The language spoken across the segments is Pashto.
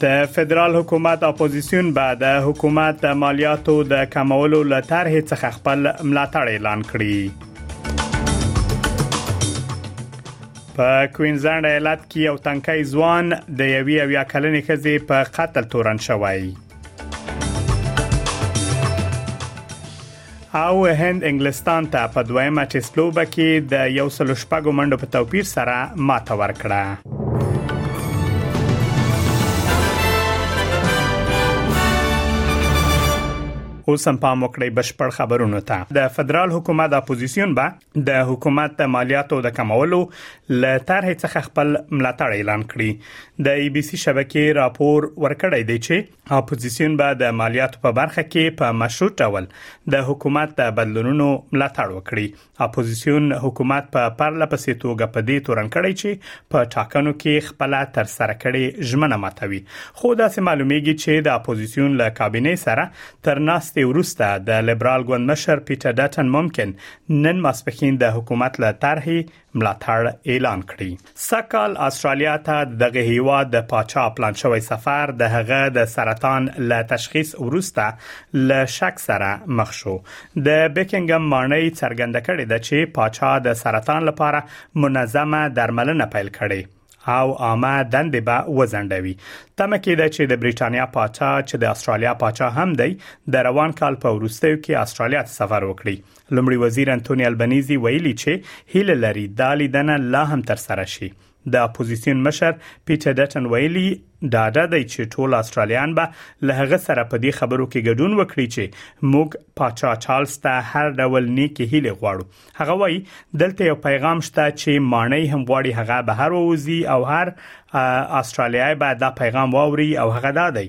د فدرال حکومت اپوزيسيون به د حکومت د مالیاتو د کمولو له طرحې څخه خپل ملاتړ اعلان کړي په کوینزلند ایالت کې یو تنکي ځوان د یوې اویا کلنې ښځې په قتل تورن شوی او هند انګلستان ته په دویمه ټیسټ لوبه کې د یو سل شپږ منډو په توپیر سره ماته ورکړه اوس هم پام وکړئ بشپړ خبرونه ته د فدرال حکومت اپوزيشن به د حکومت د مالیاتو د کمولو ل طرحې څخه خپل ملاتړ اعلان کړي د ای بي سي شبکې راپور ورکړی دی چې اپوزیسیون به د مالیاتو په برخه کې په مشروط ډول د حکومت د بدلونونو ملاتړ وکړي اپوزیسیون حکومت په پرله پسې توګه په دې تورن کړی چې په ټاکنو کې خپل تر سره کړي ژمنه ماتوي خو دا سه معلومیږي چې د اپوزیسیون له کابینې سره تر ناستې ورسته د لیبرال ګوند مشر پیټر ډټن ممکن نن ماسپخین د حکومت له طرحې ملاتړ اعلان کړی سکهال استرالیا ته دغه هیواد د پاچا پلان شوی سفر د هغه د سرطان له تشخیص وروسته له شک سره مخ شو د بیکینګم ماڼۍ څرګنده کړې ده چې پاچا د سرطان لپاره منظمه درملنه پیل کړې او عامه دندې به وزندوي تمه کېده چې د بریټانیا پاچا چې د استرالیا پاچا هم دی د روان کال په ورستیو کې استرالیا ته سفر وکړي لومړي وزیر انتوني البنيزي ویلي چې هیله لري دا لیدنه لا هم تر سره شي د اپوزيسيون مشر پیټر ډټن ویلي ډاډه دی چې ټول استرالیان به له هغه سره په دې خبرو کې ګډون وکړي چې موږ پاچا چارلز ته هر ډول نیکی هیله غواړو هغه وایي دلته یو پیغام شته چې مانای هم غواړي هغه به هر ووزي او هر استرالیای به دا پیغام واوري او هغه دا دی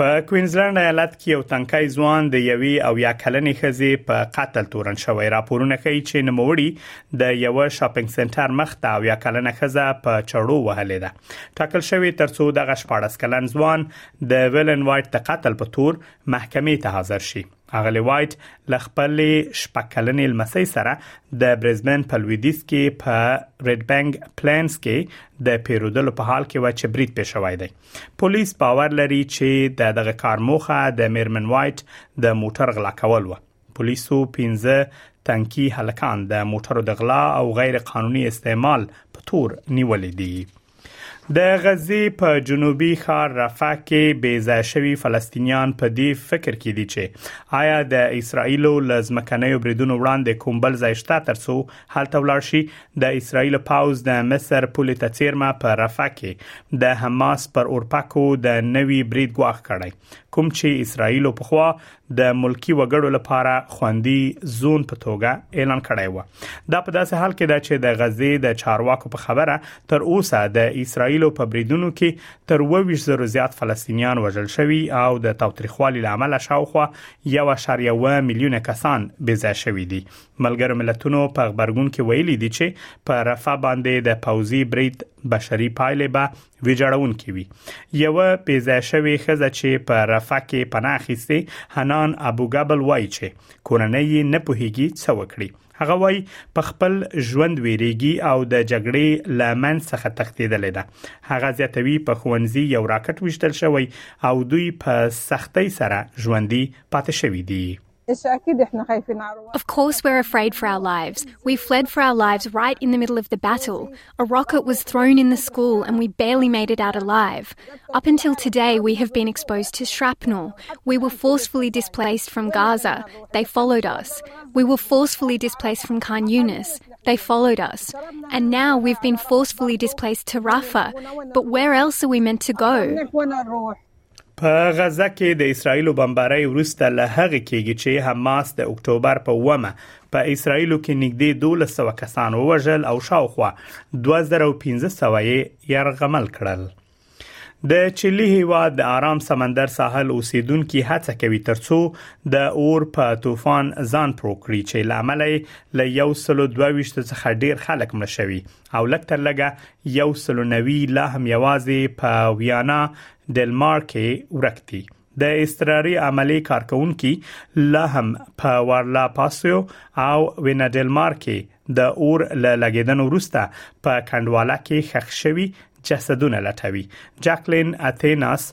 په کوینزلنډ ایالت کې یو تنکی ځوان د یوې او یا کلنې ښځې په قتل تورن شوی راپورونه ښیي چې نوموړي د یو شاپینګ سنټر مخته او یا کلنه ښځه په چړو وهلې ده ټاکل شوی ترڅو دغه 14 کلن ځوان د ویلن وایټ د قتل په تور محکمې ته حاضر شي اغلې وایټ له خپل شپږ کلنې لمسۍ سره د برزبن په لویدیس کې په ریډ بانک پلانز کې د پیرودلو په حال کې و چې برید پیښ شوی دی پولیس باور لري چې د دغه کار موخه د میرمن وایټ د موټر غلا کول و پولیسو 15 تنکی هلکان د موټرو د غلا او غیر قانوني استعمال په تور نیولې دي د غزې په جنوبي ښار رفح کې بې ځای شوي فلسطینیان په دې فکر کې دي چې آیا د اسرایل له ځمکنیو بریدونو وړاندې کوم بل ځای شته ترڅو هلته ولاړ شي د اسرایل پاوز د مصر پولې ته څیرمه په رفح کې د حماس پر اورپکو د نوي برید غواخ کړی کوم چې اسرایل په خوا د ملکی وګړو لپاره خوندي زون په توګه اعلان کړی و دا په داسې حال کې ده چې د غزې د چارواکو په خبره تر اوسه د اسرایل په بریدونو کې تر 22 زره زیات فلسطینیان وژل شوي او د تاوتریخوالي لامل شاوخوا 1.1 میلیون کسان بې ځای شوي دي ملګرو ملتونو په خبرګون کې ویلي دي چې په رفح باندې د پوزي برید بشري پایلې به ویجاړونکې وي یو پیځه شوی خزه چې په رفح کې پناه اخیستي حنان ابو غبل وایي چې کورنۍ نه پوهیږي څه وکړي هغه وای په خپل ژوند ویریږي او د جګړې لامن څخه تښتیدلې ده هغه زیاتوي په خوندزي یو راکټ وشتل شوی او دوی په سختۍ سره ژوندۍ پاتې شوې دي Of course, we're afraid for our lives. We fled for our lives right in the middle of the battle. A rocket was thrown in the school and we barely made it out alive. Up until today, we have been exposed to shrapnel. We were forcefully displaced from Gaza. They followed us. We were forcefully displaced from Khan Yunis. They followed us. And now we've been forcefully displaced to Rafah. But where else are we meant to go? په غزه کې د اسرایل بمبارۍ وروسته له هغه کېږي چې حماس د اکتوبر په ومه په اسرایل کې نږدې 1200 کسان ووژل او شاوخوا 2500 یې يرغمل کړل د چيلي هیواد د آرام سمندر ساحل اوسیدونکو هڅه کوي ترڅو د اور په طوفان ځان پروکړي چې لامل یې ل 122 څخه ډیر خلک مړ شوي او لږ تر لږه یو سلو نوي لا هم یوازې په ویانا ډنمارک کې ورک دي د استراري عملي کارکونکو لا هم په ورلا پاسو او وینا ډنمارک کې د اور له لګیدنو وروسته په کندواله کې خښ شوی جسدونه لټوي جاکلین اثیناس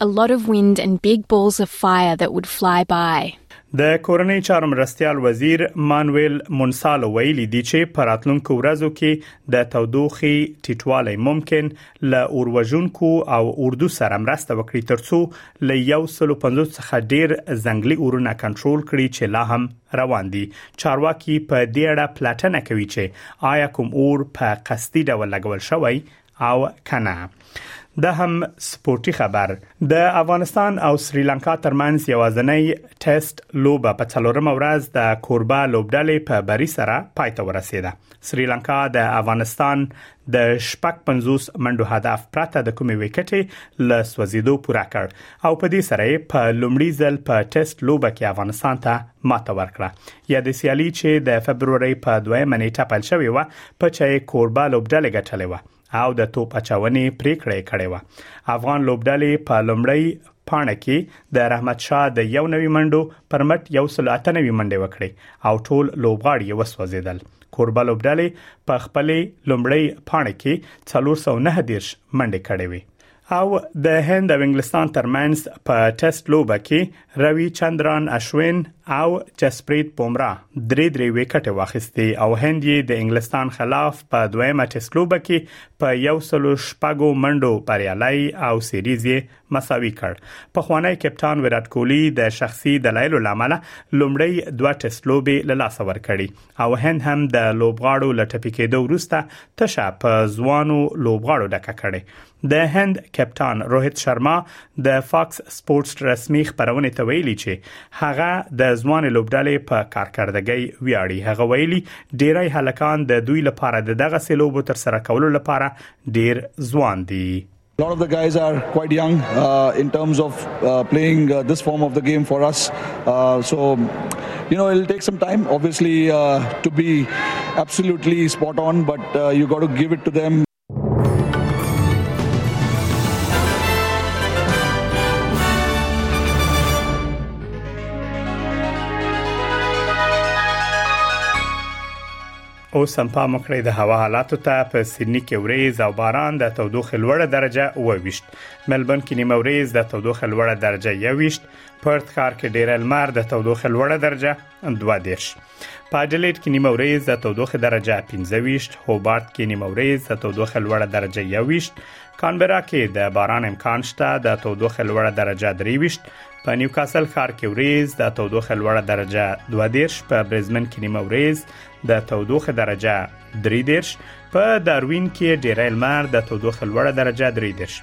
A lot of wind and big balls of fire that would fly by. د کورنۍ چارو مرستيال وزیر مانویل مونسالو ویلي دی چې په راتلونکو ورځو کې د تودوخي ټیټوالی ممکن له اوروژونکو او اردو سره مرسته وکړي ترڅو له 150 څخه ډیر ځنګلي اورونه کنټرول کړي چې لا هم روان دي چارواکي په دې اړه پلټنه کوي چې آیا کوم اور په قصدي ډول لګول شوی او کنه د هم سپورتي خبر د افغانستان او سریلانکا ترمنځ یوازنۍ ټیسټ لوبه په څلورمه ورځ د کوربه لوبډلې په بری سره پای ته ورسیده سریلانکا د افغانستان د شپږ 50 منډو هدف پرته د کومې وکټې ل سوزیدو پوره کړ او په دې سره په لومړي ځل په ټیسټ لوبه کې افغانستان ته ماته ورکړه یاده سیالي چې د فبرورۍ په دویمه نیټه پیل شوې و په چا یې کوربه لوبډلې ګټلې و او د توپ اچونې پریکړه یې کړې و افغان لوبډلې په لومړی پاڼه کې د رحمت شاه د یو نوي منډو پر مټ یو سل اته نوي منډې وکړې او ټول لوبغاړي یې وسوځیدل کوربه لوبډلې په خپلې لومړی پاڼه کې 309 دیرش منډې کړې وې او د هند او انګلستان ترمنځ په ټیسټ لوبه کې روي چندران اشوین او جسپریت بومرا درې درې وکټ واخیستي او هند یې د انګلستان خلاف په دویمه ټیسټ لوبه کې په یو سلو شپږو منډو بریالي او سیریز یې مساوي کړ په خوانی کپټان ویرات کولی د شخصي دلایلو لامل لومړی دوه ټیسټ لوبي له لاس ور کړی او هند هم د لوبغاړو له ټپي کېدو وروسته تشه په ځوانو لوبغاړو ډکه کړې د هند کپتان روهیت شرما د فاکس سپورتس رسمي خبرونه ته ویلي چې هغه د ځوان لوبډلې په کارکړدګۍ ویاړي هغه ویلي ډیری هلکان د دوی لپاره د دغه سلوبو تر سره کولو لپاره ډیر ځوان دي A lot of the guys are quite young uh, in terms of uh, playing uh, this form of the game for us. Uh, so, you know, it'll take some time, obviously, uh, to be absolutely spot on, but uh, you got to give it to them. اوس هم پام وکړئ د هوا حالاتو ته په سیدنی کې وریز او باران د تودوخې لوړه درجه وویشت ملبن کې نیمه وریز د تودوخې لوړه درجه یویشت پرت ښار کې ډیر لمر د تودوخې لوړه درجه 2 دیش په اډلیډ کې نیمه وریز د تودوخې درجه 15 هوبارت کې نیمه وریز د تودوخې لوړه درجه یویشت کانبرا کې د باران امکان شته د تودوخې لوړه درجه 23 په نیوکاسل ښار کې وریز د تودوخه لوړه درجه 2 دیرش په برزمن کې نیمه وریز د تودوخه درجه 3 دیرش په داروین کې ډیری لمر د تودوخه لوړه درجه 3 دیرش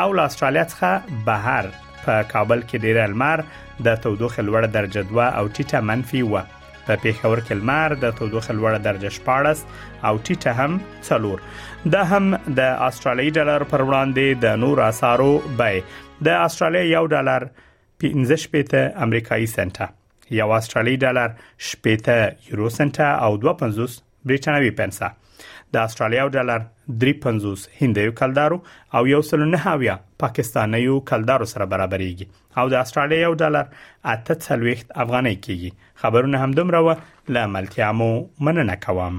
او له استرالیا څخه بهر په کابل کې ډیری لمر د تودوخه لوړه درجه 2 او ټیټه منفي 1 په پیښور کې لمر د تودوخه لوړه درجه 14 او ټیټه هم 4 دا هم د استرالیي ډالر پر وړاندې د نور اسعارو بیه د استرالیا یو ډالر 15 شپېته امریکایي سنټه یو استرالی ډالر شپېته یورو سنټه او 250 بریټانوي پنسه د استرالیا ډالر 350 هندیو کلدارو او یو سل نه اویا پاکستانیو کلدارو سره برابرېږي او د استرالیا یو ډالر 48 افغانۍ کېږي خبرونه هم دومره و لاملتیا مو مننه کوم